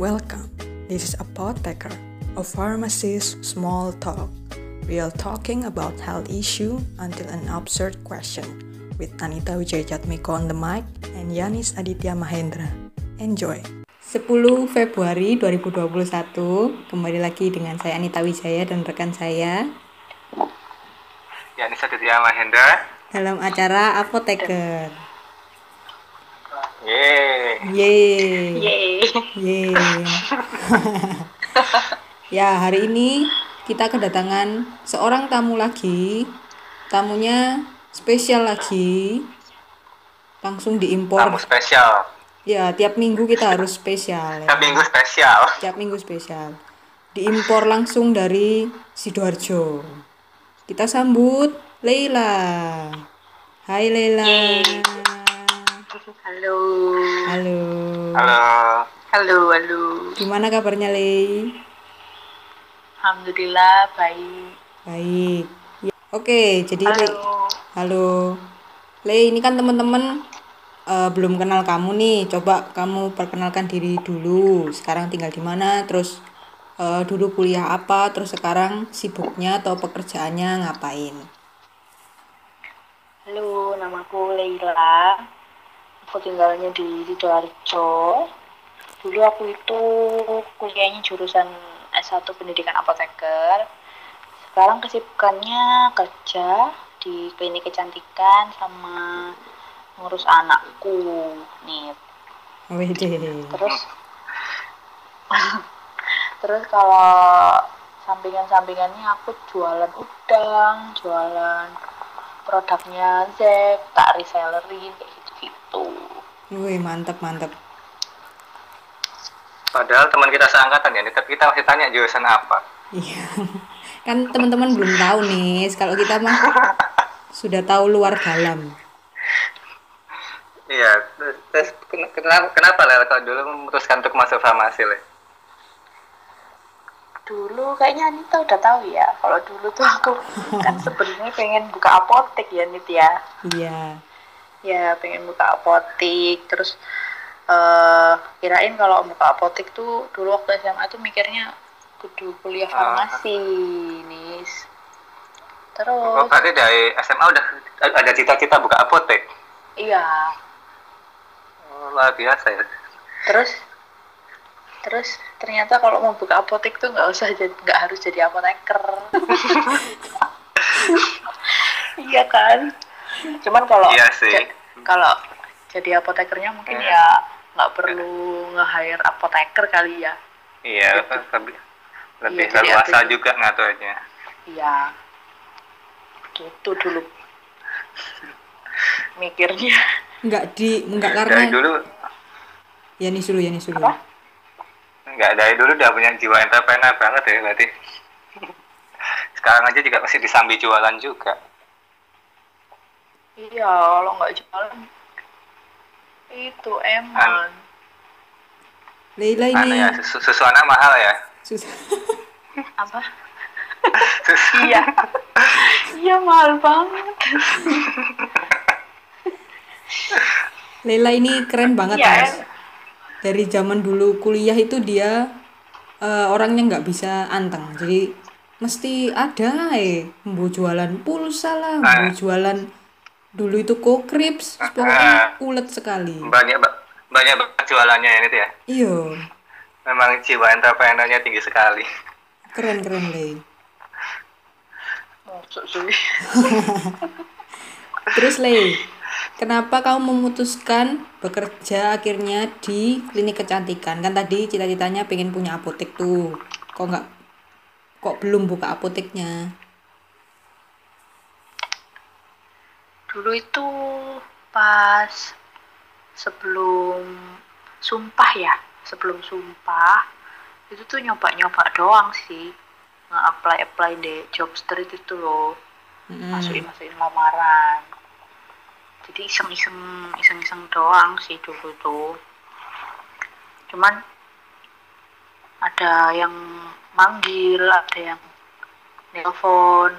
Welcome. This is Apotheker, a pharmacist small talk. We are talking about health issue until an absurd question with Anita Wijayatmiko on the mic and Yanis Aditya Mahendra. Enjoy. 10 Februari 2021, kembali lagi dengan saya Anita Wijaya dan rekan saya Yanis Aditya Mahendra. dalam acara Apotheker. Yeay. Yeay. Yeay. Ya, hari ini kita kedatangan seorang tamu lagi. Tamunya spesial lagi. Langsung diimpor. Tamu spesial. Ya, tiap minggu kita harus spesial. ya. Tiap minggu spesial. Tiap minggu spesial. Diimpor langsung dari Sidoarjo. Kita sambut Leila. Hai Leila. Yeay. Halo. Halo. Halo. Halo, halo. Gimana kabarnya Le? Alhamdulillah baik. Baik. Ya, Oke, jadi Le, Halo. halo. Le, ini kan teman-teman eh, belum kenal kamu nih. Coba kamu perkenalkan diri dulu. Sekarang tinggal di mana? Terus eh, dulu kuliah apa? Terus sekarang sibuknya atau pekerjaannya ngapain? Halo, namaku Leila. Aku tinggalnya di Sidoarjo. Dulu aku itu kuliahnya jurusan S1 Pendidikan Apoteker. Sekarang kesibukannya kerja di klinik kecantikan sama ngurus anakku nih terus terus kalau sampingan-sampingannya aku jualan udang jualan produknya Zep tak resellerin kayak gitu-gitu Wih, mantep mantep. Padahal teman kita seangkatan ya, tapi kita masih tanya jurusan apa. Iya. Kan teman-teman belum tahu nih, kalau kita mah sudah tahu luar dalam. Iya, terus- terus ken- kenapa, kenapa lah kalau dulu memutuskan untuk masuk farmasi Le? dulu kayaknya Anita udah tahu ya kalau dulu tuh aku kan sebenarnya pengen buka apotek ya Nit ya Iya. Ya pengen buka apotek terus eh kirain kalau buka apotek tuh dulu waktu SMA tuh mikirnya kudu kuliah Ah. farmasi nis Oh, terus berarti dari SMA udah ada cita-cita buka apotek. iya Oh, luar biasa ya. terus terus ternyata kalau mau buka apotek tuh nggak usah jadi nggak harus jadi apoteker iya kan cuman kalau Iya sih. ja- kalau jadi apotekernya mungkin Hmm. ya nggak perlu nge-hire apoteker kali ya Iya, lebih lebih Iya, leluasa juga ngaturnya. iya gitu dulu mikirnya Enggak di enggak Dari karena dulu ya nih dulu ya nih dulu. Apa? Enggak, dari dulu udah punya jiwa entrepreneur banget ya berarti. Sekarang aja juga masih disambi jualan juga. Iya kalau nggak jualan itu emang Leila Anu ini ya, susu, susu anak mahal ya. susah. apa Susu, iya iya mahal banget Leila ini keren banget Iya, mas. Dari zaman dulu kuliah itu dia eh, orangnya nggak bisa anteng. Jadi mesti ada eh mau jualan pulsa lah, mau Ah. jualan dulu itu kokrips, pokoknya ulet sekali. banyak ba- banyak jualannya ya itu ya. Iya, Memang jiwa entrepreneurnya tinggi sekali. keren keren sih. Terus Le, kenapa kamu memutuskan bekerja akhirnya di klinik kecantikan? Kan tadi cita-citanya pengen punya apotek tuh. Kok nggak kok belum buka apoteknya? Dulu itu pas sebelum sumpah ya, sebelum sumpah itu tuh nyoba-nyoba doang sih. Nge-apply-apply di job street itu loh. Mm-mm. Masukin masukin lamaran. Jadi iseng-iseng iseng-iseng doang sih dulu tuh. Cuman ada yang manggil, ada yang nelpon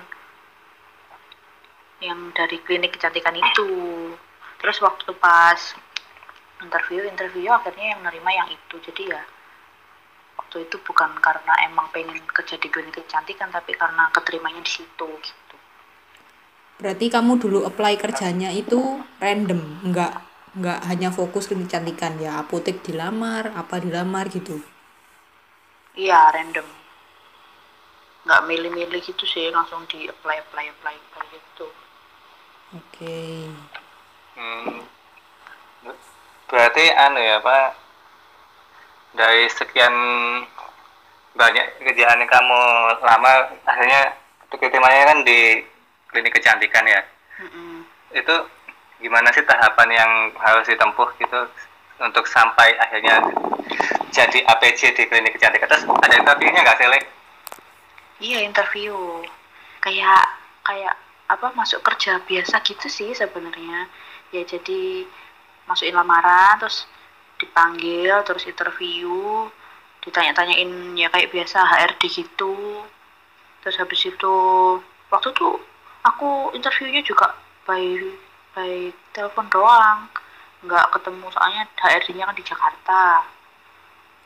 yang dari klinik kecantikan itu. Terus waktu pas interview interview akhirnya yang nerima yang itu. Jadi ya waktu itu bukan karena emang pengen kerja di klinik kecantikan tapi karena keterimanya di situ gitu. Berarti kamu dulu apply kerjanya itu random, nggak nggak hanya fokus klinik kecantikan ya, apotek dilamar, apa dilamar gitu. iya random. Nggak milih-milih gitu sih langsung di apply apply apply apply gitu Oke. Hmm. Berarti anu ya Pak, dari sekian banyak kerjaan yang kamu lama, akhirnya keterimanya kan di klinik kecantikan ya. Mm-mm. Itu gimana sih tahapan yang harus ditempuh gitu untuk sampai akhirnya jadi APC di klinik kecantikan? Terus ada interviewnya nggak sih? Iya interview kayak kayak apa masuk kerja biasa gitu sih sebenarnya ya jadi masukin lamaran terus dipanggil terus interview ditanya-tanyain ya kayak biasa HRD gitu terus habis itu waktu tuh aku interviewnya juga by by telepon doang nggak ketemu soalnya HRD-nya kan di Jakarta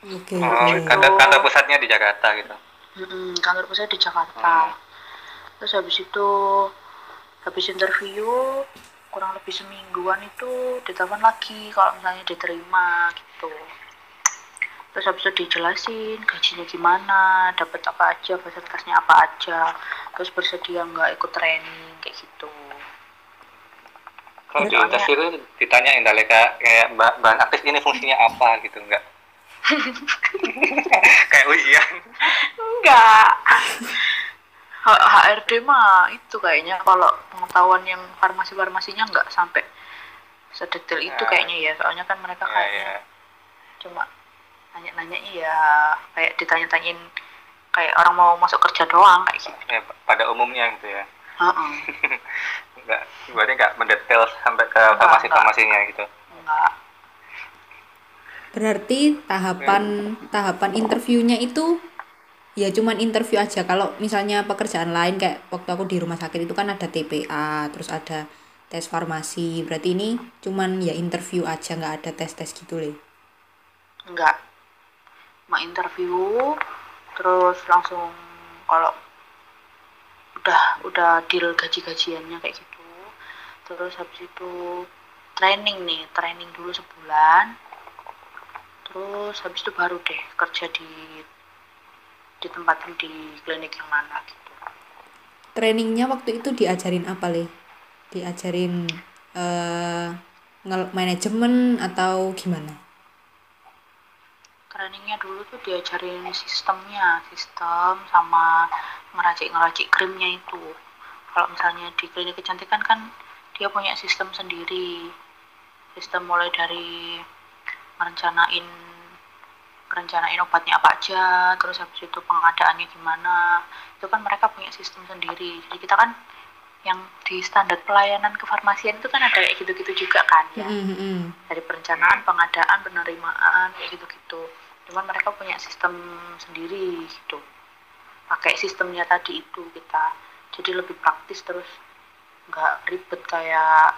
Oke. Oh, oke. kantor, kantor pusatnya di Jakarta gitu. Mm-mm, kantor pusat di Jakarta. Terus habis itu habis interview kurang lebih semingguan itu ditelepon lagi kalau misalnya diterima gitu. Terus habis itu dijelasin gajinya gimana, dapat apa aja, fasilitasnya apa aja, terus bersedia nggak ikut training kayak gitu. Kalau di interview itu ditanyain Dalek kayak kayak ba- bahan aktif ini fungsinya apa gitu enggak? kayak ujian. Enggak. HRD mah itu kayaknya kalau pengetahuan yang farmasi-farmasinya enggak sampai sedetail itu Ya. kayaknya ya. Soalnya kan mereka Ya, kayaknya ya. cuma nanya-nanya ya kayak ditanya-tanyain kayak orang mau masuk kerja doang kayak gitu. Ya, pada umumnya gitu ya. Heeh. Enggak, berarti enggak mendetail sampai ke Enggak, farmasi-farmasinya gitu. Enggak. Berarti tahapan tahapan interviewnya itu ya cuman interview aja. Kalau misalnya pekerjaan lain kayak waktu aku di rumah sakit itu kan ada TPA, terus ada tes farmasi. Berarti ini cuman ya interview aja, nggak ada tes-tes gitu le. Enggak. Mau interview terus langsung kalau udah udah deal gaji-gajiannya kayak gitu. Terus habis itu training nih, training dulu sebulan. Terus habis itu baru deh kerja di ditempatin di klinik yang mana gitu. Trainingnya waktu itu diajarin apa le? Diajarin ngel- manajemen atau gimana? trainingnya dulu tuh diajarin sistemnya sistem sama ngeracik-ngeracik krimnya itu kalau misalnya di klinik kecantikan kan dia punya sistem sendiri sistem mulai dari merencanain merencanain obatnya apa aja terus habis itu pengadaannya gimana itu kan mereka punya sistem sendiri jadi kita kan yang di standar pelayanan kefarmasian itu kan ada kayak gitu-gitu juga kan ya dari perencanaan, pengadaan, penerimaan kayak gitu-gitu. Cuman mereka punya sistem sendiri gitu. Pakai sistemnya tadi itu kita. Jadi lebih praktis terus nggak ribet kayak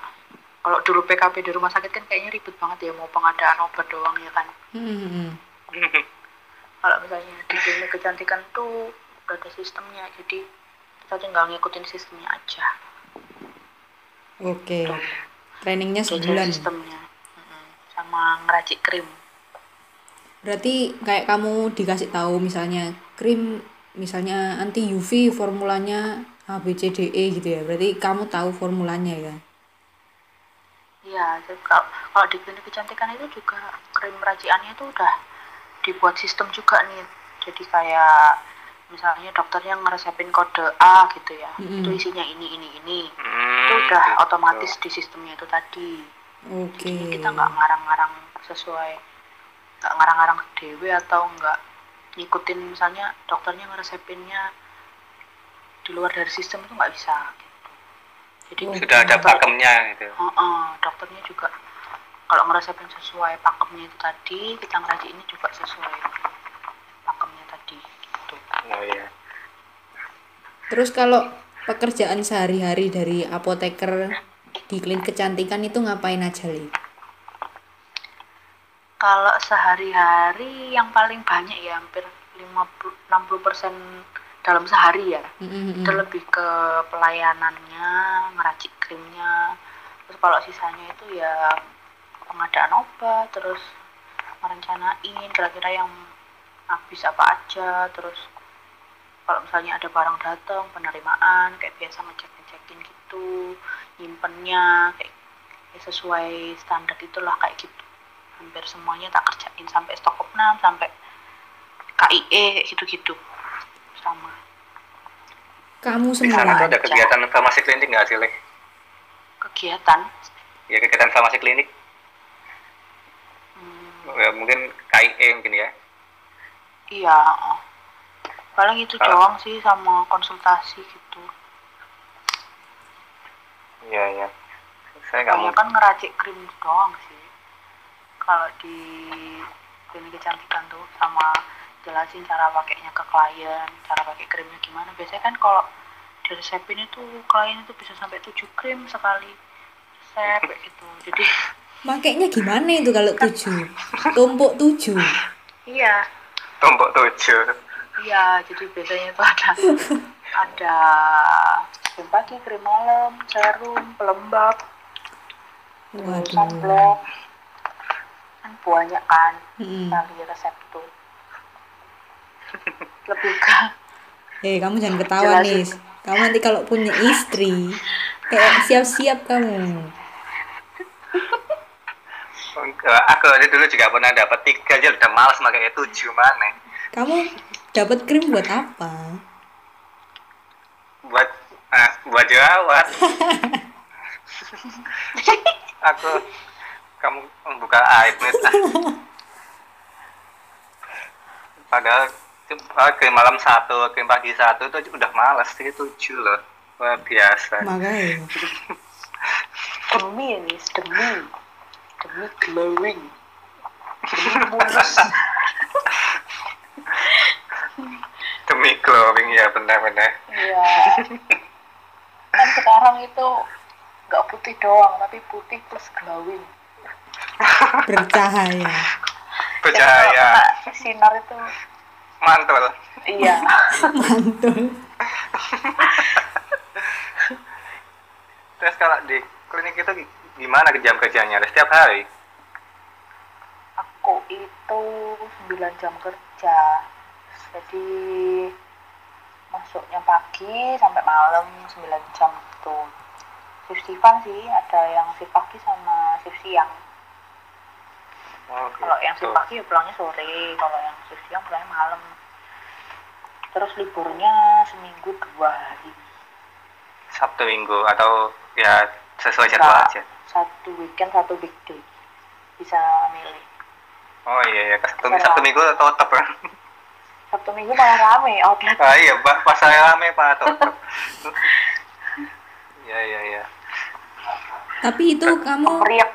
kalau dulu PKP di rumah sakit kan kayaknya ribet banget ya mau pengadaan obat doang ya kan. Mm, mm, mm. Kalau misalnya di klinik kecantikan tuh udah ada sistemnya jadi kita tinggal ngikutin sistemnya aja. Oke. Trainingnya Diajarin sebulan. sistemnya. Sama ngeracik krim. Berarti kayak kamu dikasih tahu misalnya krim misalnya anti UV formulanya A B C D E gitu ya. Berarti kamu tahu formulanya ya. Iya, kalau, kalau di klinik kecantikan itu juga krim raciannya itu udah dibuat sistem juga nih. Jadi kayak misalnya dokternya ngeresepin kode A gitu ya, Mm-mm. itu isinya ini ini ini. Hmm, Itu udah gitu. otomatis di sistemnya itu tadi. Oke. Jadi kita nggak ngarang-ngarang sesuai, nggak ngarang-ngarang dewe atau nggak ngikutin misalnya dokternya ngeresepinnya di luar dari sistem itu nggak bisa. Gitu. Jadi Oh. Sudah ada pakemnya gitu. Heeh, dokternya juga kalau ngerasapin sesuai pakemnya itu tadi, kita ngeracik ini juga sesuai pakemnya tadi gitu. Oh iya. Terus kalau pekerjaan sehari-hari dari apoteker di klinik kecantikan itu ngapain aja, Li? Kalau sehari-hari yang paling banyak ya hampir 50 60 persen dalam sehari ya Mm-mm. itu lebih ke pelayanannya ngeracik krimnya terus kalau sisanya itu ya pengadaan obat terus merencanain kira-kira yang habis apa aja terus kalau misalnya ada barang datang penerimaan kayak biasa ngecek ngecekin gitu nyimpennya kayak ya sesuai standar itulah kayak gitu. Hampir semuanya tak kerjain sampai stok opnam sampai KIE gitu-gitu. Sama. Kamu Di sana semua. tuh ada kegiatan farmasi klinik nggak sih, Le? kegiatan? Ya kegiatan farmasi klinik, ya, mungkin KIE mungkin ya. iya oh. paling itu Kalau- doang sih sama konsultasi gitu Iya, iya. Saya nggak mau. kan ngeracik krim doang sih kalau di klinik kecantikan tuh sama jelasin cara pakainya ke klien cara pakai krimnya gimana biasanya kan kalau di resepin itu klien itu bisa sampai 7 krim sekali resep gitu jadi Makainya gimana itu kalau tujuh? Tumpuk tujuh. iya Tombok tujuh. iya jadi biasanya itu ada ada krim pagi krim malam serum pelembab Waduh. sunblock kan banyak kan Mm-mm. kali resep tuh lebih ke Eh, kamu jangan ketawa Jelasin. nih. Kamu nanti kalau punya istri, kayak siap-siap kamu. Enggak, aku aja dulu juga pernah dapat tiga aja udah males makanya tujuh mana. Kamu dapat krim buat apa? Buat ah, buat jerawat. aku kamu buka aib nih. Padahal ah, krim malam satu, krim pagi satu itu udah males sih tujuh loh. Wah biasa. Makanya. demi ini demi demi glowing demi mulus Demi glowing ya benar-benar. iya kan sekarang itu nggak putih doang tapi putih plus glowing Bercahaya. Kena sinar itu Mantul. iya Mantul. Terus kalau di klinik itu gimana jam kerjanya? Setiap hari? aku itu 9 jam kerja. Jadi masuknya pagi sampai malam 9 jam itu. Shift shiftan sih ada yang shift pagi sama shift siang. Oh, kalau yang shift pagi ya pulangnya sore kalau yang shift siang pulangnya malam. Terus liburnya seminggu dua hari. Sabtu Minggu atau ya sesuai jadwal aja. satu weekend satu weekday bisa milih Oh iya ya, Sabtu, Terserah. Sabtu Minggu tutup kan. sabtu minggu malah rame outlet Ah iya, pas saya rame Pak tutup. Iya iya iya. Tapi itu kamu kemeriak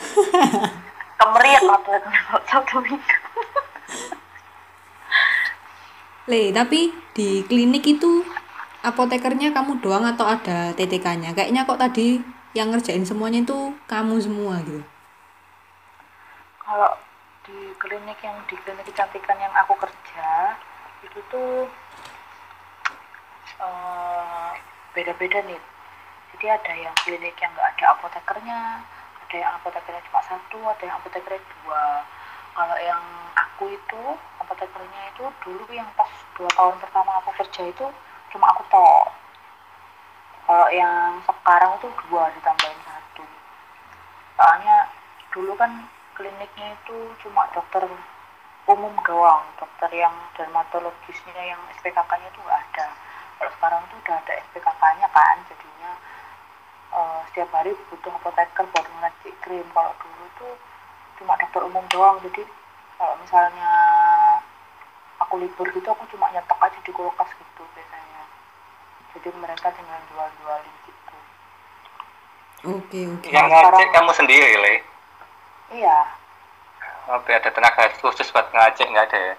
kemeriak outletnya kalau sabtu minggu Le, tapi di klinik itu apotekernya kamu doang atau ada TTK-nya? Kayaknya kok tadi yang ngerjain semuanya itu kamu semua gitu. kalau di klinik yang di klinik kecantikan yang aku kerja itu tuh eh, beda-beda nih jadi ada yang klinik yang nggak ada apotekernya ada yang apotekernya cuma satu ada yang apotekernya dua kalau yang aku itu apotekernya itu dulu yang pas dua tahun pertama aku kerja itu cuma aku tok kalau yang sekarang tuh dua ditambahin satu. Soalnya dulu kan kliniknya itu cuma dokter umum doang dokter yang dermatologisnya yang SPKK-nya itu nggak ada. Kalau sekarang tuh udah ada SPKK-nya kan jadinya eh, setiap hari butuh apoteker buat ngeracik krim. Kalau dulu tuh cuma dokter umum doang jadi kalau misalnya aku libur gitu aku cuma nyetok aja di kulkas gitu biasanya jadi mereka tinggal jual-jualin gitu Oke, oke. Yang ngajak kamu sendiri, Le. iya Oh, ada tenaga khusus buat ngajak nggak ada ya?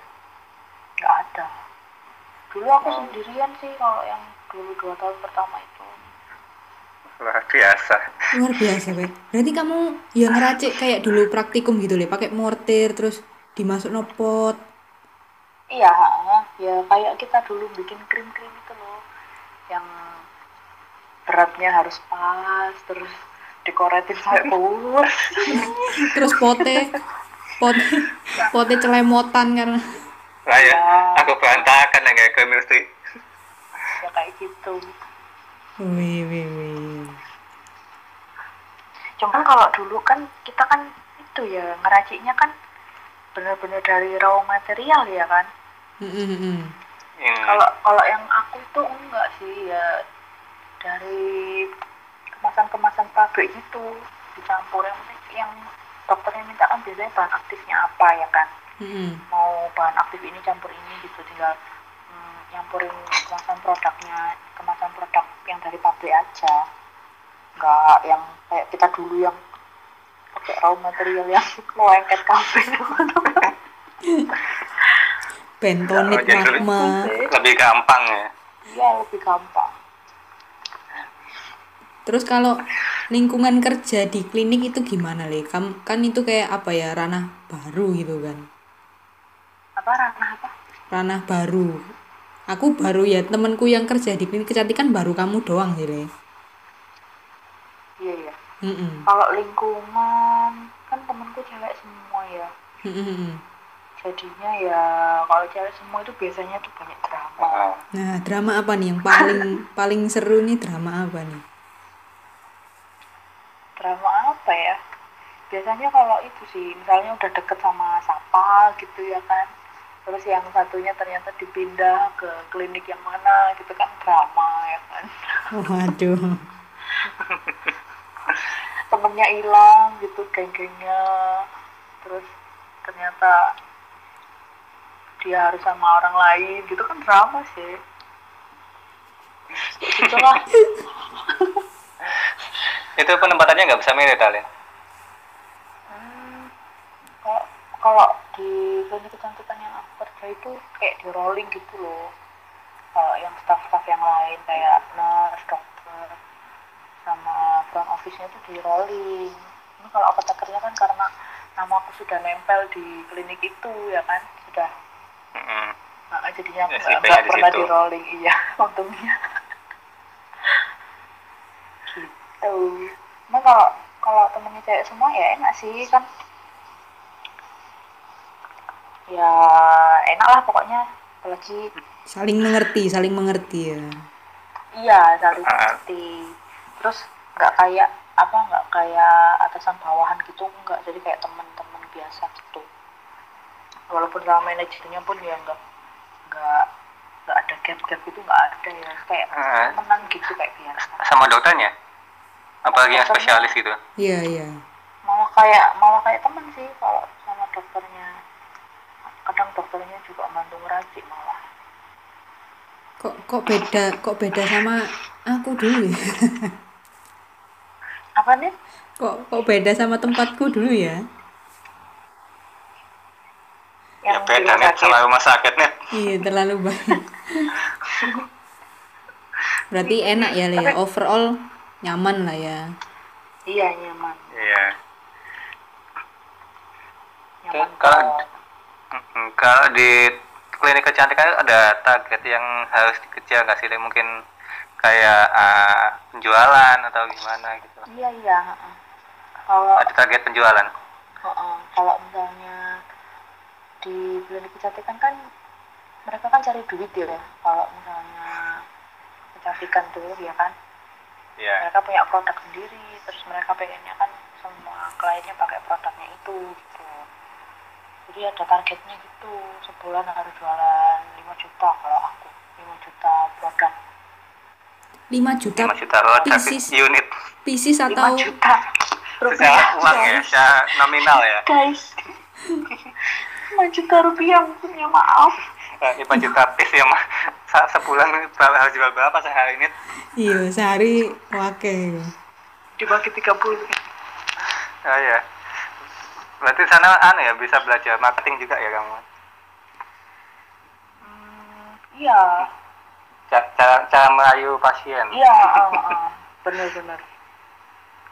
nggak ada dulu aku sendirian sih kalau yang dulu dua tahun pertama itu Luar biasa. Luar biasa, Be. Berarti kamu ya ngeracik kayak dulu praktikum gitu, Le, pakai mortir terus dimasuk no pot. iya ya kayak kita dulu bikin krim krim yang beratnya harus pas terus dikoretin sampai puas terus pote pote pote celemotan karena Lah ya, Ya. aku berantakan ya kayak chemistry. ya kayak gitu. Wih wih wih. Cuman kalau dulu kan kita kan itu ya ngeraciknya kan bener-bener dari raw material ya kan? Mm, mm, mm. Hmm. kalau kalau yang aku tuh enggak sih ya dari kemasan-kemasan pabrik gitu dicampur yang penting yang dokternya minta kan biasanya bahan aktifnya apa ya kan Mm, mm. mau bahan aktif ini campur ini gitu tinggal mm, nyampurin kemasan produknya kemasan produk yang dari pabrik aja nggak yang kayak kita dulu yang pakai raw material yang lengket kafe bentonit lebih- magma. Lebih gampang ya. iya lebih gampang. Terus kalau lingkungan kerja di klinik itu gimana le? Kan kan itu kayak apa ya ranah baru gitu kan? Apa ranah apa? Ranah baru. Aku baru ya temenku yang kerja di klinik kecantikan baru kamu doang sih le. Iya iya. Mm-mm. kalau lingkungan kan temenku cewek semua ya. Mm-mm. Jadinya ya kalau cewek semua itu biasanya tuh banyak drama. Ah, nah drama apa nih yang paling paling seru nih? Drama apa nih? Drama apa ya? Biasanya kalau itu sih misalnya udah deket sama Sapa gitu ya kan. Terus yang satunya ternyata dipindah ke klinik yang mana gitu kan drama ya kan. Waduh. Temennya hilang gitu geng-gengnya. Terus ternyata dia harus sama orang lain gitu kan drama sih. Gitulah Itu penempatannya nggak bisa milih kalian. Hmm, kalau kalau di klinik kecantikan yang aku kerja itu kayak di rolling gitu loh. Kalau yang staff-staff yang lain kayak nurse, dokter sama front office-nya itu di rolling. Ini kalau apotekernya kan karena nama aku sudah nempel di klinik itu ya kan? Sudah Nah, jadinya aku Ya, nggak di pernah situ. di rolling iya untungnya. Gitu. Cuma kalau kalau temennya cewek semua ya enak sih kan. Ya enak lah pokoknya apalagi. Saling mengerti saling mengerti ya. Iya saling mengerti. Terus nggak kayak apa nggak kayak atasan bawahan gitu nggak. Jadi kayak teman-teman biasa gitu walaupun sama manajernya pun ya nggak nggak nggak ada gap-gap itu nggak ada ya. Kayak Ah. temenan gitu kayak biasa. Sama dokternya? Apalagi yang spesialis gitu. iya iya. Malah kayak malah kayak temen sih kalau sama dokternya. Kadang dokternya juga bantu ngeracik malah. Kok kok beda kok beda sama aku dulu ya? Apa nih? Kok kok beda sama tempatku dulu ya Ya yang beda nih sama rumah sakit nih. iya terlalu banyak berarti enak ya Le ya overall nyaman lah ya iya nyaman Iya. nyaman Kalau kalau di klinik kecantikan ada target yang harus dikejar nggak sih? Le? Mungkin kayak ah, penjualan atau gimana gitu. iya iya heeh. kalau Ada target penjualan. heeh, kalau misalnya di klinik kecantikan kan mereka kan cari duit ya kalau misalnya kecantikan tuh ya kan? Iya. mereka punya produk sendiri terus mereka pengennya kan semua kliennya pakai produknya itu gitu. Jadi ada targetnya gitu sebulan harus jualan 5 juta kalau aku 5 juta produk. 5 juta 5 juta produk pieces. unit. pieces 5 atau juta. Secara rupiah uang ya, secara nominal ya. guys 5 juta rupiah punya maaf Eh, 5 juta piece ya mah. Sa- Sebulan berapa- harus jual berapa sehari ini? iya sehari wake dibagi 30 Oh iya. Berarti sana anu ya bisa belajar marketing juga ya kamu. hmm, iya Ca- Cara, cara merayu pasien. iya ah, ah. bener-bener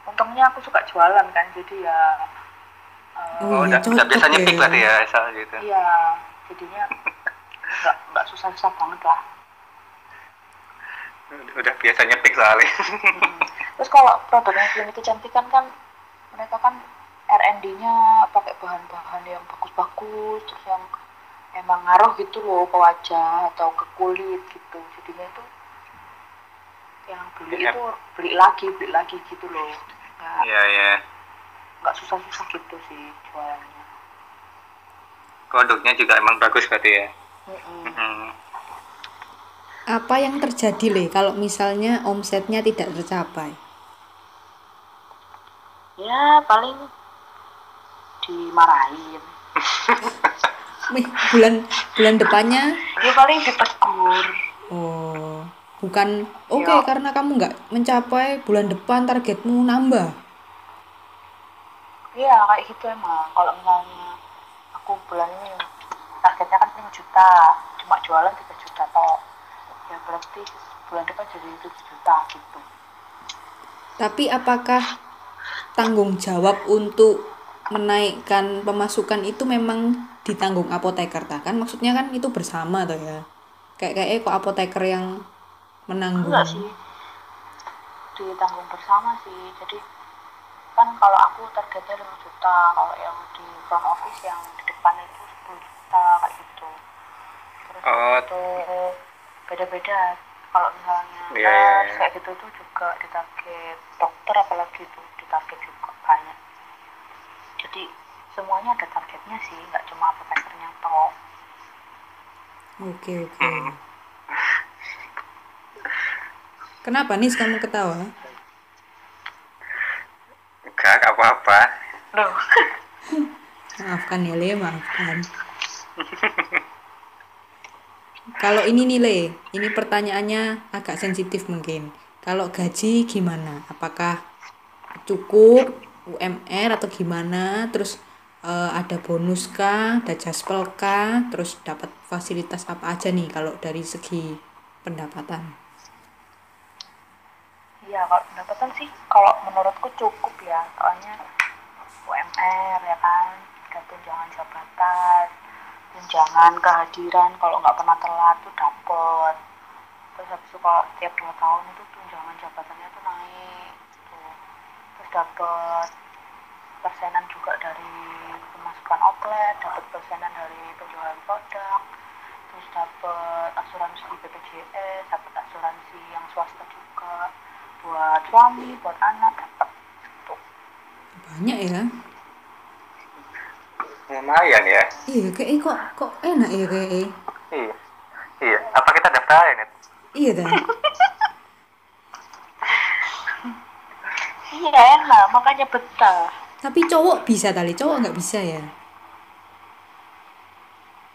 untungnya aku suka jualan kan jadi ya Oh, Oh, iya, udah, udah cocok biasa nyepik ya. berarti ya, asal gitu. Iya, jadinya nggak nggak susah-susah banget lah udah biasa nyetik soalnya Mm. terus kalau produknya klinik kecantikan kan mereka kan R&D-nya pakai bahan-bahan yang bagus-bagus terus yang emang ngaruh gitu loh ke wajah atau ke kulit gitu jadinya itu yang beli Iya. itu beli lagi beli lagi gitu loh iya iya nggak susah-susah gitu sih jualannya produknya juga emang bagus berarti ya Mm-mm. Hmm. Apa yang terjadi le kalau misalnya omsetnya tidak tercapai? ya paling dimarahin Wih, bulan bulan depannya ya paling ditegur oh bukan oke Iya. karena kamu nggak mencapai bulan depan targetmu nambah. Iya kayak gitu emang. Kalau misalnya aku bulan ini targetnya kan 5 juta, cuma jualan 3 juta toh. Ya berarti bulan depan jadi 7 juta gitu. Tapi apakah tanggung jawab untuk menaikkan pemasukan itu memang ditanggung apoteker ta? kan? Maksudnya kan itu bersama tuh ya. Kayak kayak kok apoteker yang menanggung. Enggak sih. Ditanggung bersama sih. Jadi kan kalau aku targetnya 5 juta, kalau yang di front office yang di depan itu 10 juta kayak gitu. Terus Oh. itu beda-beda. Kalau misalnya iya, nurse iya. kayak gitu tuh juga ditarget dokter apalagi tuh ditarget juga banyak. Jadi semuanya ada targetnya sih, nggak cuma apotekernya toh. Oke oke. Kenapa nih kamu ketawa? Enggak enggak apa-apa Loh. Maafkan ya Le, maafkan. Kalau ini nih Le, ini pertanyaannya agak sensitif mungkin. Kalau gaji gimana? Apakah cukup UMR atau gimana? Terus eh, ada bonus kah? Ada jaspel kah? Terus dapat fasilitas apa aja nih kalau dari segi pendapatan? Iya, kalau pendapatan sih kalau menurutku cukup ya, soalnya UMR ya kan, ada tunjangan jabatan, tunjangan kehadiran. Kalau nggak pernah telat tuh dapet. Terus habis itu kalau tiap dua tahun itu tunjangan jabatannya tuh naik, tuh. Terus dapet persenan juga dari pemasukan outlet, dapat persenan dari penjualan produk, terus dapat asuransi BPJS, dapat asuransi yang swasta juga buat suami, buat anak dapat gitu. Banyak ya? lumayan ya Iya, kayak kok kok enak ya kayak. iya iya apa kita daftarin ya Iya dah. Iya enak, makanya betah. Tapi cowok bisa tali, cowok nggak bisa ya?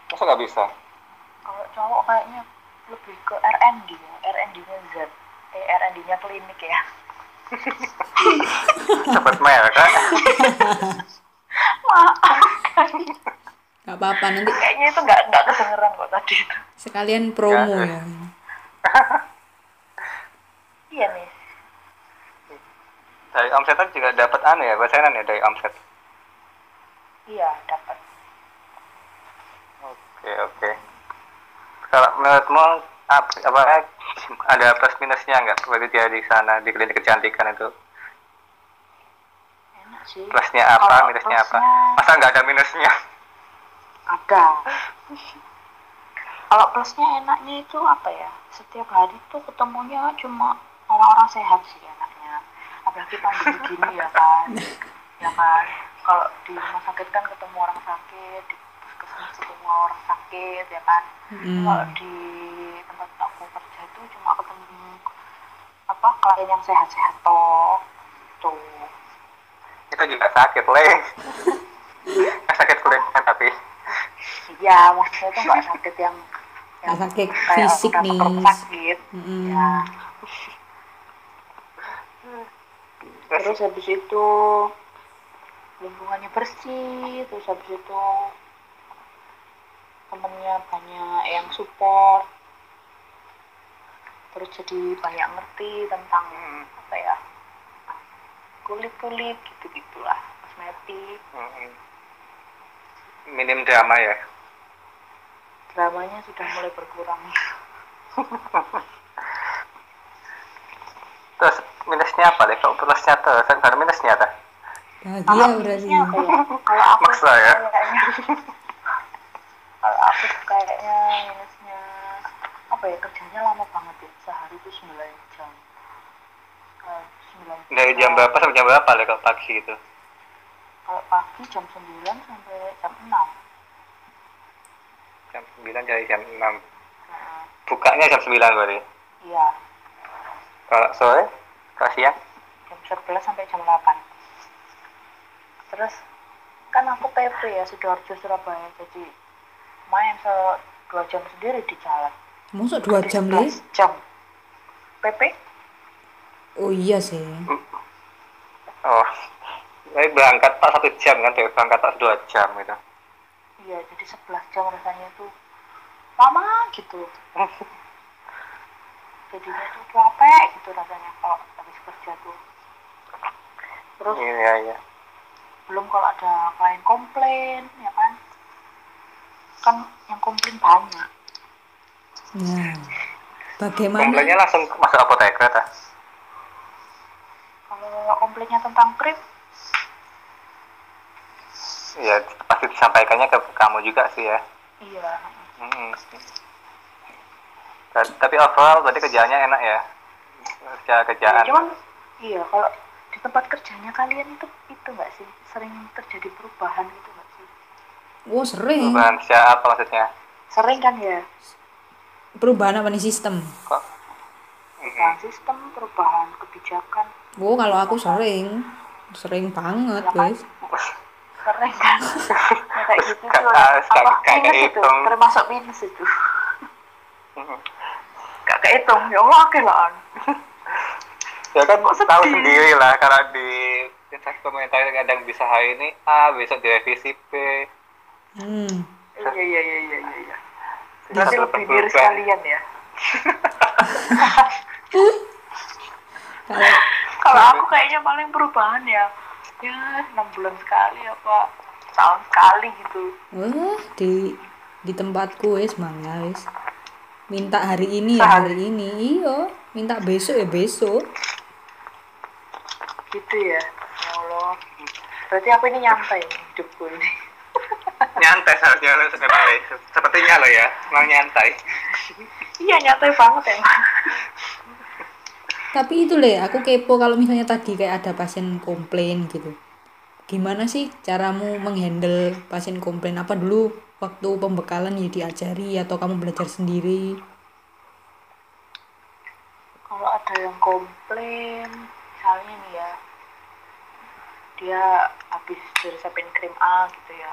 masa nggak bisa Kalau cowok kayaknya lebih ke R&D ya, R&D-nya Z, eh R&D-nya klinik ya. cepet merek kan Maaf, Nggak apa-apa nanti kayaknya itu nggak nggak kedengeran kok tadi itu. sekalian promo ya. Iya nih, dari omsetan juga dapat anu ya persenan ya dari omset iya dapat. oke oke kalau menurutmu apa, apa ada plus minusnya nggak berarti dia di sana di klinik kecantikan itu Enak sih. plusnya apa Kalau minusnya apa plusnya- masa nggak ada minusnya Ada. Kalau plusnya enaknya itu apa ya? Setiap hari tuh ketemunya cuma orang-orang sehat sih enaknya. Apalagi pandemi gini ya kan. Ya kan. Kalau di rumah sakit kan ketemu orang sakit, di puskesmas ketemu orang sakit ya kan. Mm. Kalau di tempat aku kerja itu cuma ketemu apa klien yang sehat-sehat toh. Tuh. itu juga sakit leh sakit kulitnya tapi Iya, maksudnya itu nggak sakit yang Nggak sakit kayak fisik nih. sakit. Mm-mm. Ya. Terus habis itu lingkungannya bersih, terus habis itu temennya banyak yang support, terus jadi banyak ngerti tentang apa ya kulit-kulit gitu gitulah kosmetik. Mm. minim drama ya? Dramanya sudah mulai berkurang. Terus minusnya apa deh kalau plusnya tuh kan minusnya tuh bahagia berarti. apa ya kalau aku Maksa ya? kayaknya. Kalau aku kayaknya minusnya apa ya kerjanya lama banget ya sehari itu 9 jam. Eh, 9 dari jam berapa sampai jam berapa deh kalau pagi gitu? Kalau pagi jam 9 sampai jam 6 jam 9 dari jam 6 nah, bukanya jam 9 berarti? Iya. Kalau sore? Kalau siang? Jam 11 sampai jam 8 terus kan aku PP ya Sidoarjo Surabaya. Jadi main se dua jam sendiri di jalan masuk dua jam 11 jam. PP oh iya sih. Oh tapi berangkat tak satu jam kan dari berangkat tak dua jam gitu. Iya jadi 11 jam rasanya tuh lama gitu. Jadinya tuh capek gitu rasanya kalau habis kerja tuh. Terus iya iya. belum kalau ada klien komplain ya kan? Kan yang komplain banyak nah bagaimana? Komplainnya langsung masuk apoteker ta kalau komplainnya tentang krim iya pasti disampaikannya ke kamu juga sih ya. Iya. Ta- tapi overall berarti kerjaannya enak ya? Secara kerjaan. Cuman iya kalau di tempat kerjanya kalian itu itu nggak sih? Sering terjadi perubahan gitu nggak sih? Oh sering. Perubahan secara apa maksudnya? Sering kan ya perubahan apa nih sistem? Kok? Perubahan sistem perubahan kebijakan. Oh kalau aku sering. Sering banget guys. Sering kan? Ya, kayak gitu tuh Kakak- apa? kakak minus itu? termasuk minus itu. Gak kehitung ya Allah oke lah ya kan Kok tahu sendiri lah kalau di instansi pemerintah itu kadang bisa hari ini A besok direvisi B. Hmm. Iya iya iya iya iya iya Jadi lebih miris berubah. kalian ya? Kalau kalau aku kayaknya paling perubahan ya ya enam bulan sekali apa tahun sekali gitu. Wah di di tempatku wes mangga wes minta hari ini ya hari ini. Iyo minta besok ya besok. Gitu ya ya Allah. Berarti aku ini nyantai nih hidupku ini nyantai seharusnya lo sebenarnya. Sepertinya lo ya emang nyantai. Iya nyantai banget emang. Tapi itu le aku kepo kalau misalnya tadi kayak ada pasien komplain gitu. Gimana sih caramu menghandle pasien komplain? Apa dulu waktu pembekalan ya diajari atau kamu belajar sendiri? Kalau ada yang komplain misalnya nih ya dia habis diresepin krim A gitu ya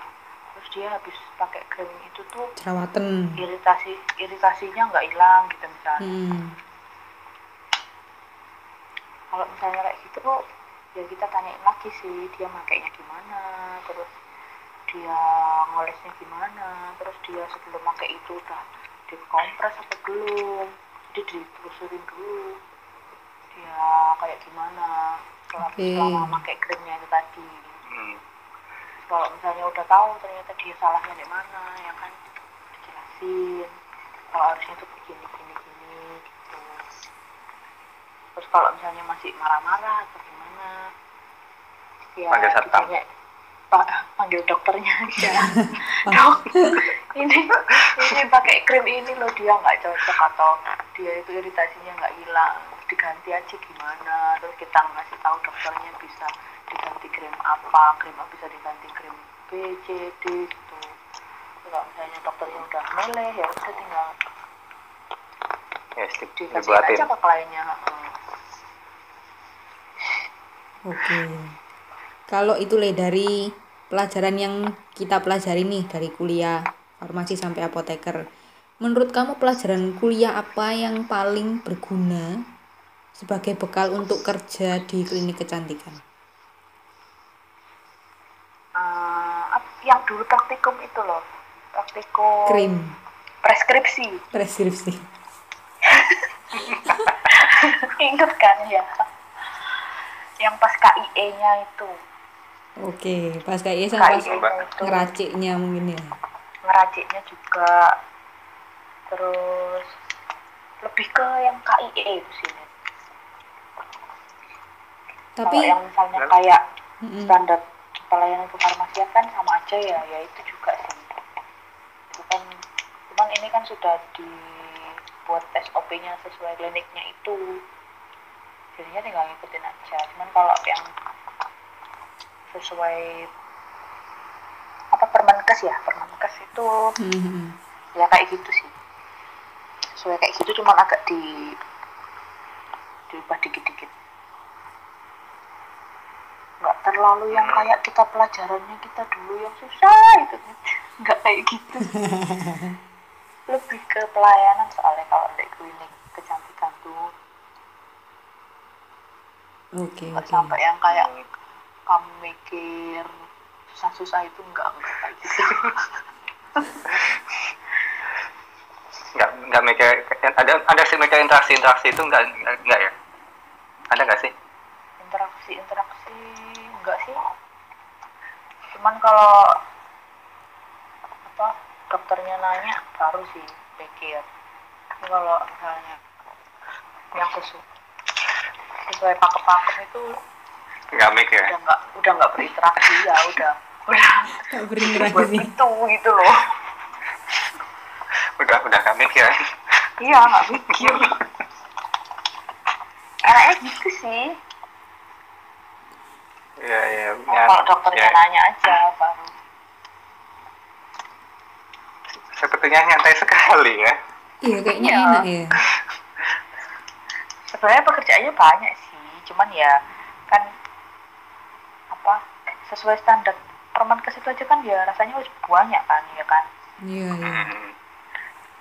terus dia habis pakai krim itu tuh jerawatan iritasi iritasinya nggak hilang gitu misalnya hmm. kalau misalnya kayak gitu ya kita tanyain lagi sih dia makainya gimana terus dia ngolesnya gimana terus dia sebelum pakai itu udah dikompres atau belum jadi ditelusurin dulu dia kayak gimana selama, Oke. selama pakai krimnya itu tadi Hmm. Kalau misalnya udah tahu ternyata dia salahnya di mana ya kan dijelasin. Kalau harusnya tuh begini begini gini gitu. Terus kalau misalnya masih marah-marah atau gimana ya Panggil satpam. pak panggil dokternya. Aja dok ini ini pakai krim ini loh dia nggak cocok atau dia itu iritasinya nggak hilang. Diganti aja gimana? Terus kita ngasih tahu dokternya bisa diganti krim apa krim A bisa diganti krim B C D gitu kalau misalnya dokternya udah meleh ya udah tinggal ya di, dikasih dibuatin aja ke kliennya. Oke. Kalau itu le dari pelajaran yang kita pelajari nih dari kuliah farmasi sampai apoteker. Menurut kamu pelajaran kuliah apa yang paling berguna sebagai bekal untuk kerja di klinik kecantikan? Eh, ap- yang dulu praktikum itu loh praktikum Krim, preskripsi preskripsi. inget kan ya yang pas KIE nya itu Oke, pas kayak sama pas KIE ngeraciknya mungkin ya. ngeraciknya juga terus lebih ke yang KIE itu sih. Tapi kalau yang misalnya kayak Mm-mm. Standar pelayanan kefarmasian kan sama aja ya ya itu juga sih. Itu kan cuman ini kan sudah dibuat SOP-nya sesuai kliniknya itu. Jadinya tinggal ngikutin aja. Cuman kalau yang sesuai apa permenkes ya? Permenkes itu Mm-mm. ya kayak gitu sih. Sesuai kayak gitu cuman agak di diubah dikit-dikit nggak terlalu yang kayak kita pelajarannya kita dulu yang susah itu. Nggak kayak gitu. Lebih ke pelayanan soalnya kalau di klinik kecantikan tuh. Oke, nggak oke. sampai yang kayak kamu mikir susah-susah itu enggak enggak kayak gitu. Nggak nggak mikir ada ada sih mikir interaksi interaksi itu nggak nggak nggak ya? Ada nggak sih interaksi interaksi enggak sih cuman kalau apa dokternya nanya baru sih pikir. Tapi kalau misalnya yang sesuai sesuai pakem-pakem itu nggak mikir udah nggak udah nggak berinteraksi ya udah. Udah. Buat berinteraksi. itu gitu loh. Udah udah nggak mikir iya nggak mikir. Enaknya gitu sih. Ya ya Oh, ya, kalau dokternya ya. nanya aja sepertinya nyantai sekali ya Iya, kayaknya Iya. enak ya. sebenarnya pekerjaannya banyak sih cuman ya kan apa sesuai standar permenkes itu aja kan ya rasanya harus banyak kan ya kan Iya, iya. hmm.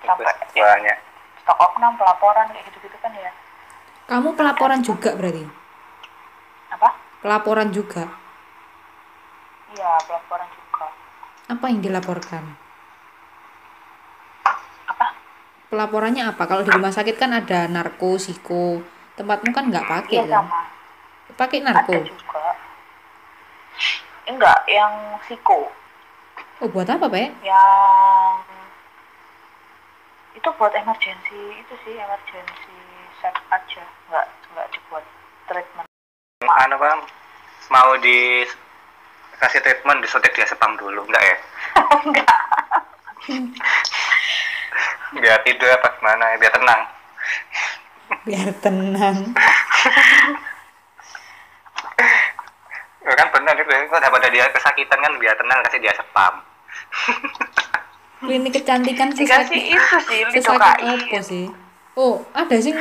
Sampai- banyak stok opnam pelaporan kayak gitu-gitu kan ya Kamu pelaporan juga berarti? apa Pelaporan juga. iya pelaporan juga Apa yang dilaporkan? apa Pelaporannya apa? Kalau di rumah sakit kan ada narko, psiko. Tempatmu kan nggak pakai iya kan? sama Pakai ada narko. juga enggak yang psiko Oh, buat apa, Pak? yang itu buat emergency itu sih emergency set aja nggak nggak dibuat treatment anu bang mau di kasih treatment disuntik dia spam dulu enggak ya enggak biar tidur apa gimana ya biar tenang Biar tenang. ya kan benar itu kok daripada dia kesakitan kan biar tenang kasih dia spam Klinik kecantikan Dikasih sesakit- itu sih, sesakit apa sih? Oh, ada sih.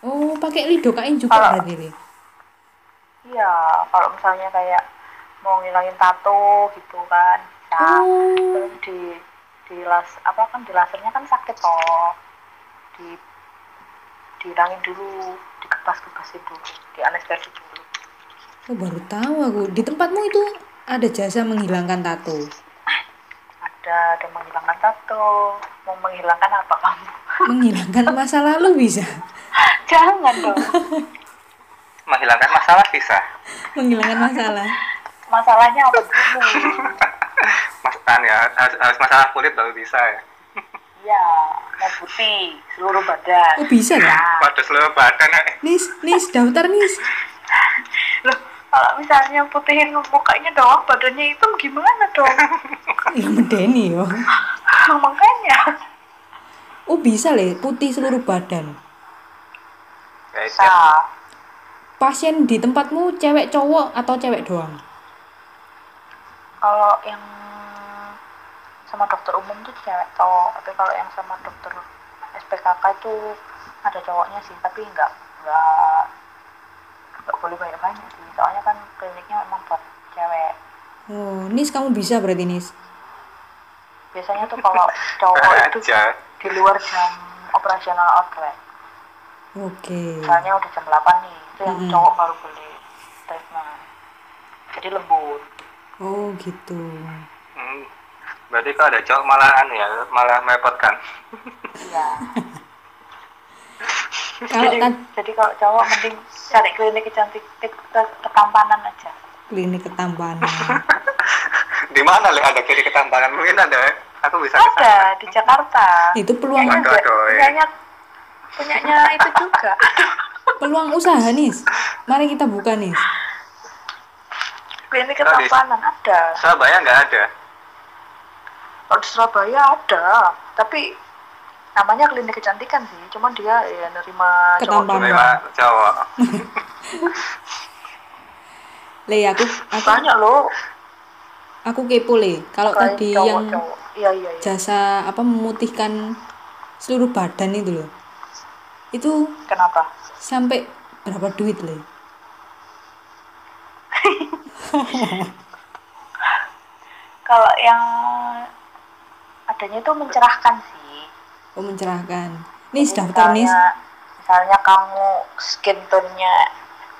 Oh, pakai lidokain juga Kalau- berarti, Li? iya kalau misalnya kayak mau ngilangin tato gitu kan bisa Oh. di di las apa kan di lasernya kan sakit toh di dihilangin dulu dikebas-kebasin dulu di anestesi dulu Oh, baru tahu aku. Di tempatmu itu ada jasa menghilangkan tato. ada ada menghilangkan tato mau menghilangkan apa kamu Menghilangkan masa lalu bisa. jangan dong menghilangkan masalah bisa Menghilangkan masalah. masalahnya apa dulu mas kan ya harus, harus masalah kulit baru bisa ya ya mau putih seluruh badan Oh, bisa ya? Nah, pada seluruh badan eh. Nis, Nis, daftar Nis. loh kalau misalnya putihin mukanya doang badannya hitam gimana dong Ya medeni yo. makanya Oh, bisa le, putih seluruh badan. ya, bisa Pasien di tempatmu cewek cowok atau cewek doang? Kalau yang sama dokter umum tuh cewek cowok tapi kalau yang sama dokter SPKK itu ada cowoknya sih tapi nggak nggak nggak boleh banyak banyak sih soalnya kan kliniknya memang buat cewek Oh, Nis kamu bisa berarti Nis. biasanya tuh kalau cowok itu di luar jam operasional outlet Oke. misalnya udah jam 8 nih itu yang Mm-mm. cowok baru boleh treatment jadi lembut Oh, gitu. hmm. berarti kalau ada cowok malah anu ya malah merepotkan iya Kalau jadi, kan jadi kalau cowok mending cari klinik kecantik ke, ke- ketampanan aja klinik ketampanan. di mana le ada kiri ketampangan mungkin ada aku bisa ada di Jakarta Itu peluang punyanya, waduh, eh. punyanya punyanya itu juga peluang usaha nih. Mari kita buka nih. Klinik di- ketampanan ada Surabaya nggak ada. kalau di Surabaya ada tapi namanya klinik kecantikan sih cuman dia ya nerima cowok Ketampanan. Cuma cowok. Le aku aku banyak loh aku kepo le. Kalau tadi cowok yang cowok iya iya iya jasa apa memutihkan seluruh badan itu loh. Itu kenapa sampai berapa duit le? Kalau yang adanya itu mencerahkan sih Oh mencerahkan. Nih daftar nih. misalnya, misalnya kamu skin tone-nya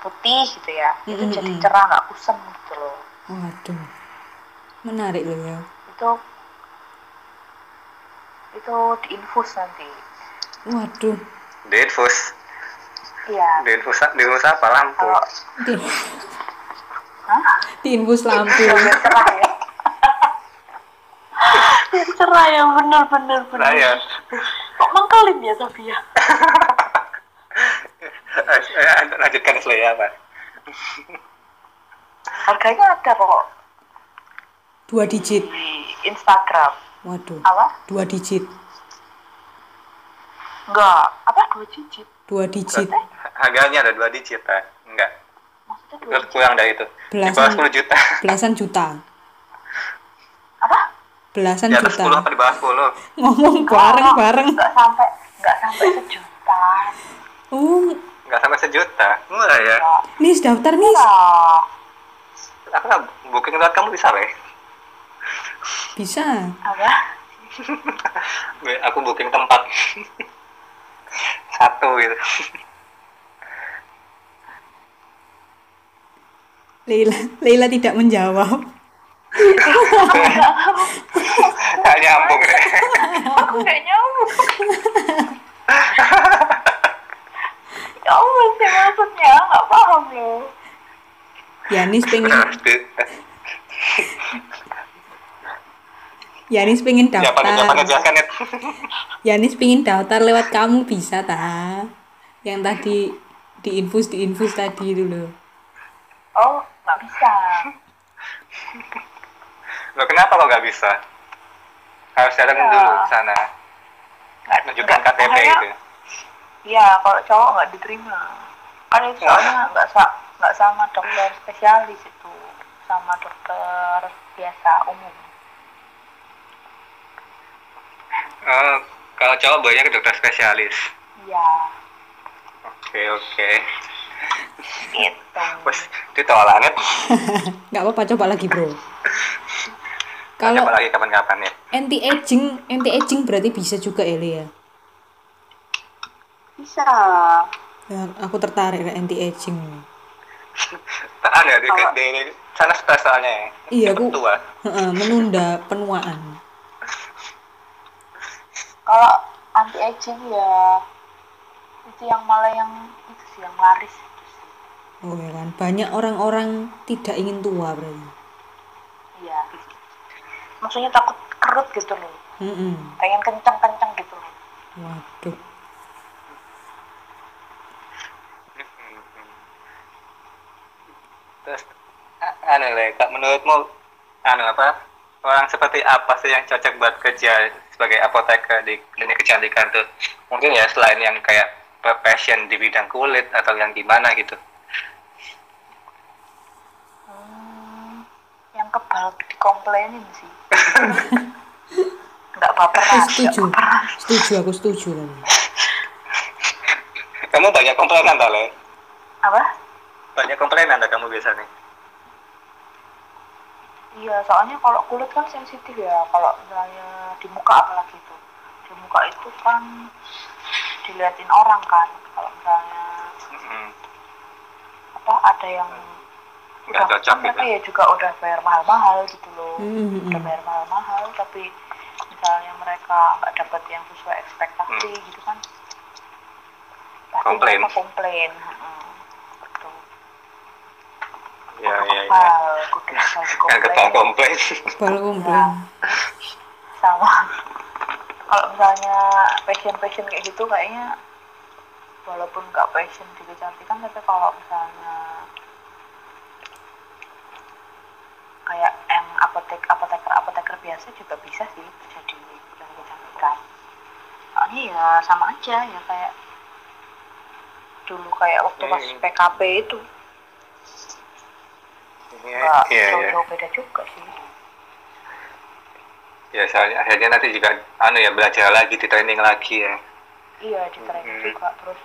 putih gitu ya itu Mm-mm, jadi mm. cerah nggak kusam gitu loh Waduh. Menarik loh ya. itu itu diinfus nanti Waduh. Di infus. iya Di infus, di infus apa? Lampu. Hah? diinfus lampu. biar cerah ya biar cerah ya bener bener bener Nah ya. kok mengkelin ya tapi ya Eh, lanjutkan Slaya apa? harganya ada kok Dua digit. di Instagram Waduh. apa Dua digit. enggak apa dua digit Dua digit. Harganya ada dua digit, ah. Enggak. maksudnya dua Kur- digit Kurang dari itu. Di Belasan. bawah 10 juta. Belasan juta. apa Belasan Di atas 10 juta. apa di bawah 10? Ngomong bareng-bareng. enggak sampai enggak sampai sejuta Oh, Enggak sampai sejuta. Murah ya. nih daftar nih. Aku nggak booking lewat kamu bisa, Le. Bisa. apa Aku booking tempat. Satu gitu. Leila, Leila tidak menjawab. Nggak nyambung. Aku nyambung ya Allah sih maksudnya nggak paham loh Yanis pengen Yanis pengen daftar. ya? Yanis pengen daftar lewat kamu bisa ta? Yang tadi diinfus diinfus tadi loh. Oh nggak bisa Loh kenapa kok nggak bisa? Harus datang Ya. dulu ke sana. nggak Tunjukkan nggak- KTP makanya- gitu. Iya, kalau cowok nggak diterima. Kan itu soalnya nggak sa nggak sama dokter spesialis itu, sama dokter biasa umum. Oh, kalau cowok banyak ke dokter spesialis. Iya, Oke, oke. Gitu. Wes, ditolak. Nggak apa-apa coba lagi bro. Kalau Coba lagi kapan-kapan ya. anti aging, anti aging berarti bisa juga Eli ya. Bisa. Ya, aku tertarik anti aging. Ada di, Kalau- di, di sana stres soalnya ya. Iya, aku- tua. Heeh, menunda penuaan. Kalau anti aging ya itu yang malah yang itu sih yang laris. Oh ya kan, banyak orang-orang tidak ingin tua berarti. Iya. Maksudnya takut kerut gitu loh. Mm-mm. Pengen kencang-kencang gitu loh. Waduh. Terus, a- anu le, kak menurutmu, anu apa, orang seperti apa sih yang cocok buat kerja sebagai apoteker di klinik kecantikan tuh? Mungkin ya selain yang kayak passion di bidang kulit atau yang gimana gitu. Yang kebal dikomplainin sih. Nggak nggak Setuju. baperan. Setuju, aku setuju. Kamu banyak komplainan tak le? Apa? Banyak komplainan tak kamu biasanya? Iya, soalnya kalau kulit kan sensitif ya. Kalau misalnya di muka apalagi itu. Di muka itu kan diliatin orang kan. Kalau misalnya Hmm. apa ada yang Nggak udah cocok kan mereka gitu. ya juga udah bayar mahal-mahal gitu loh. Hmm, Udah hmm. bayar mahal-mahal tapi misalnya mereka nggak dapat yang sesuai ekspektasi Hmm. gitu kan. Pasti Komplain. mereka komplain. Hmm. Gitu. Ya, Kudu ya, ya. kudu komplain. Kepala komplain. sama kalau misalnya passion passion kayak gitu kayaknya walaupun nggak passion di kecantikan tapi kalau misalnya kayak yang apotek apoteker apoteker biasa juga bisa sih jadi klinik kecantikan soalnya ya sama aja ya kayak dulu kayak waktu pas Hmm. PKP itu Iya, nggak iya, iya. jauh-jauh beda juga sih Ya, soalnya akhirnya nanti juga anu ya belajar lagi, di training lagi ya. iya di training Hmm. juga terus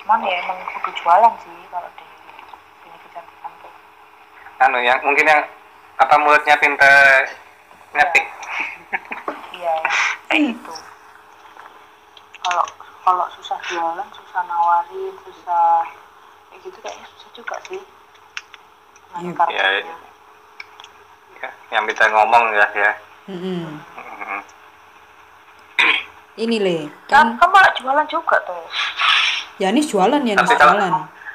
cuman ya emang kudu jualan sih kalau di Anu yang mungkin yang apa mulutnya pintar ngetik. iya kayak gitu kalau kalau susah jualan susah nawarin susah kayak gitu kayaknya susah juga sih Iya. Ya, yang bisa ngomong ya ya. Mhm. Ini le, kan kamu malah jualan juga tuh Yanis jualan Yanis Tapi kalau- jualan.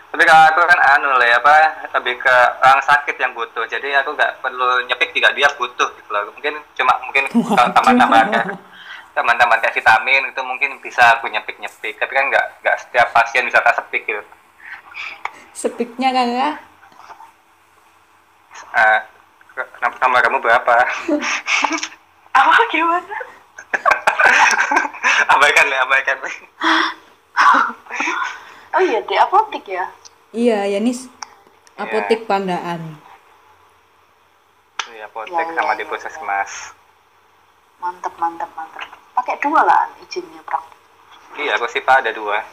Tapi kalau aku kan anu lah ya apa lebih ke orang sakit yang butuh. Jadi aku nggak perlu nyepik juga dia butuh gitu loh. Mungkin cuma mungkin kalau teman-teman kayak teman-teman kayak vitamin itu mungkin bisa aku nyepik-nyepik. Tapi kan nggak nggak setiap pasien bisa tak sepik gitu. Sepiknya kakak. Eh, nama, nama kamu berapa? apa gimana abaikan nih, abaikan nih. oh iya di apotek ya Iya Yanis. Apotik Pandaan. Di apotek Ya, ya, sama ya, di puskesmas. mantep mantep mantep pakai dua lah izinnya praktik Iya, aku sih Pak ada dua.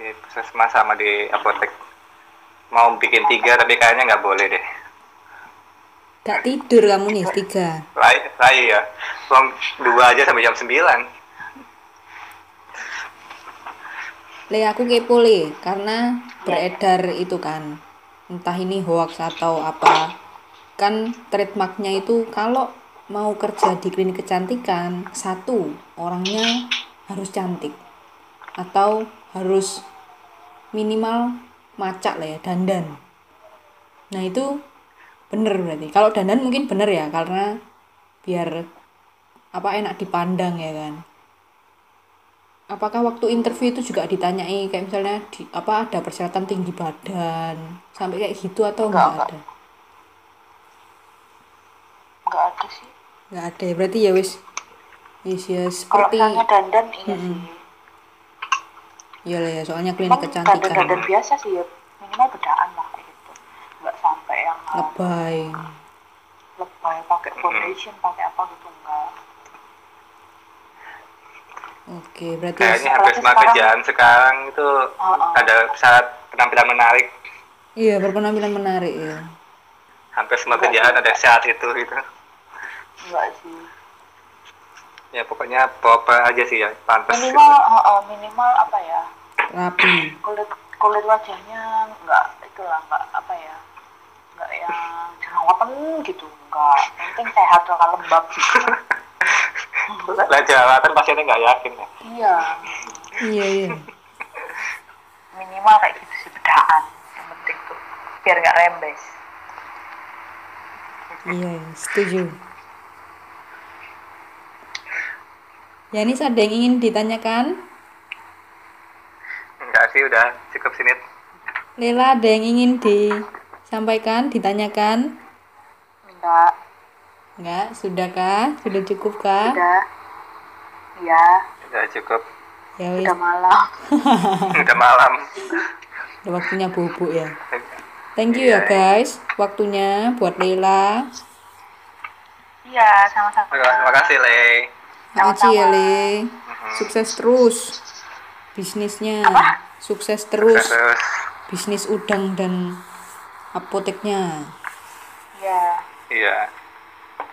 Di puskesmas sama di apotek. Mau bikin tiga tapi kayaknya nggak boleh deh. Gak tidur kamu nih tiga. Lai, lai ya. Uang dua aja sampai jam 9. Le aku kepo le karena beredar itu kan. Entah ini hoax atau apa. Kan trademarknya itu kalau mau kerja di klinik kecantikan satu orangnya harus cantik. Atau harus minimal macak lah ya dandan. Nah itu bener berarti. Kalau dandan mungkin bener ya karena biar apa enak dipandang ya kan apakah waktu interview itu juga ditanyai kayak misalnya di apa ada persyaratan tinggi badan sampai kayak gitu atau Enggak, enggak, enggak. ada? Nggak ada sih. Enggak ada ya berarti ya wis wis ya kalau seperti misalnya dandan iya Mm-mm. sih. Ya lah ya soalnya klinik Emang kecantikan. dandan-dandan biasa sih ya. Minimal bedaan lah kayak gitu. Nggak sampai yang lebay. Lebay pakai foundation pakai apa gitu enggak oke berarti Kayaknya Kalau hampir semua sekarang- kerjaan sekarang itu Oh, oh. ada syarat penampilan menarik. iya berpenampilan menarik ya Hampir semua kerjaan ada syarat itu gitu. enggak sih Ya pokoknya proper aja sih ya, pantas. gitu. minimal uh, uh, minimal apa ya rapi kulit kulit wajahnya enggak itulah enggak apa ya enggak yang jerawatan gitu enggak penting sehat lah lembab gitu Lah jerawatan pasiennya nggak yakin ya. iya. Iya iya. Minimal kayak gitu sih bedaan yang penting tuh biar nggak rembes. Iya iya, setuju. Yanis ada yang ingin ditanyakan? Enggak sih, udah cukup sini. Lela ada yang ingin disampaikan ditanyakan? Enggak enggak? Sudahkah sudah cukupkah udah iya. Udah cukup. ya wis. udah malam. Udah malam. udah waktunya bubuk ya. Thank you ya guys waktunya buat Lela iya sama-sama. Terima kasih, Le. makasih ya. Le. Sukses terus bisnisnya. Sukses terus Terus. bisnis udang dan apoteknya. Iya. Iya.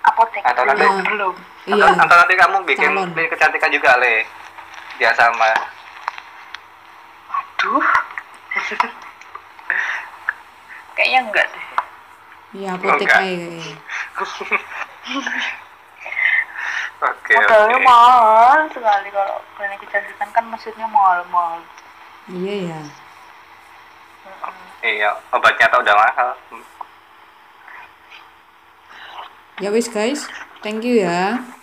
Apotek Atau nanti- belum belum iya Atau, atau nanti kamu bikin Calon. klinik kecantikan juga, Le. Biar sama. aduh kayaknya enggak deh iya apotek aja kayaknya. Oke, modalnya oke. mahal sekali kalau klinik kecantikan kan maksudnya mahal-mahal iya ya Iya, obatnya tau udah mahal. Ya wis guys. Thank you ya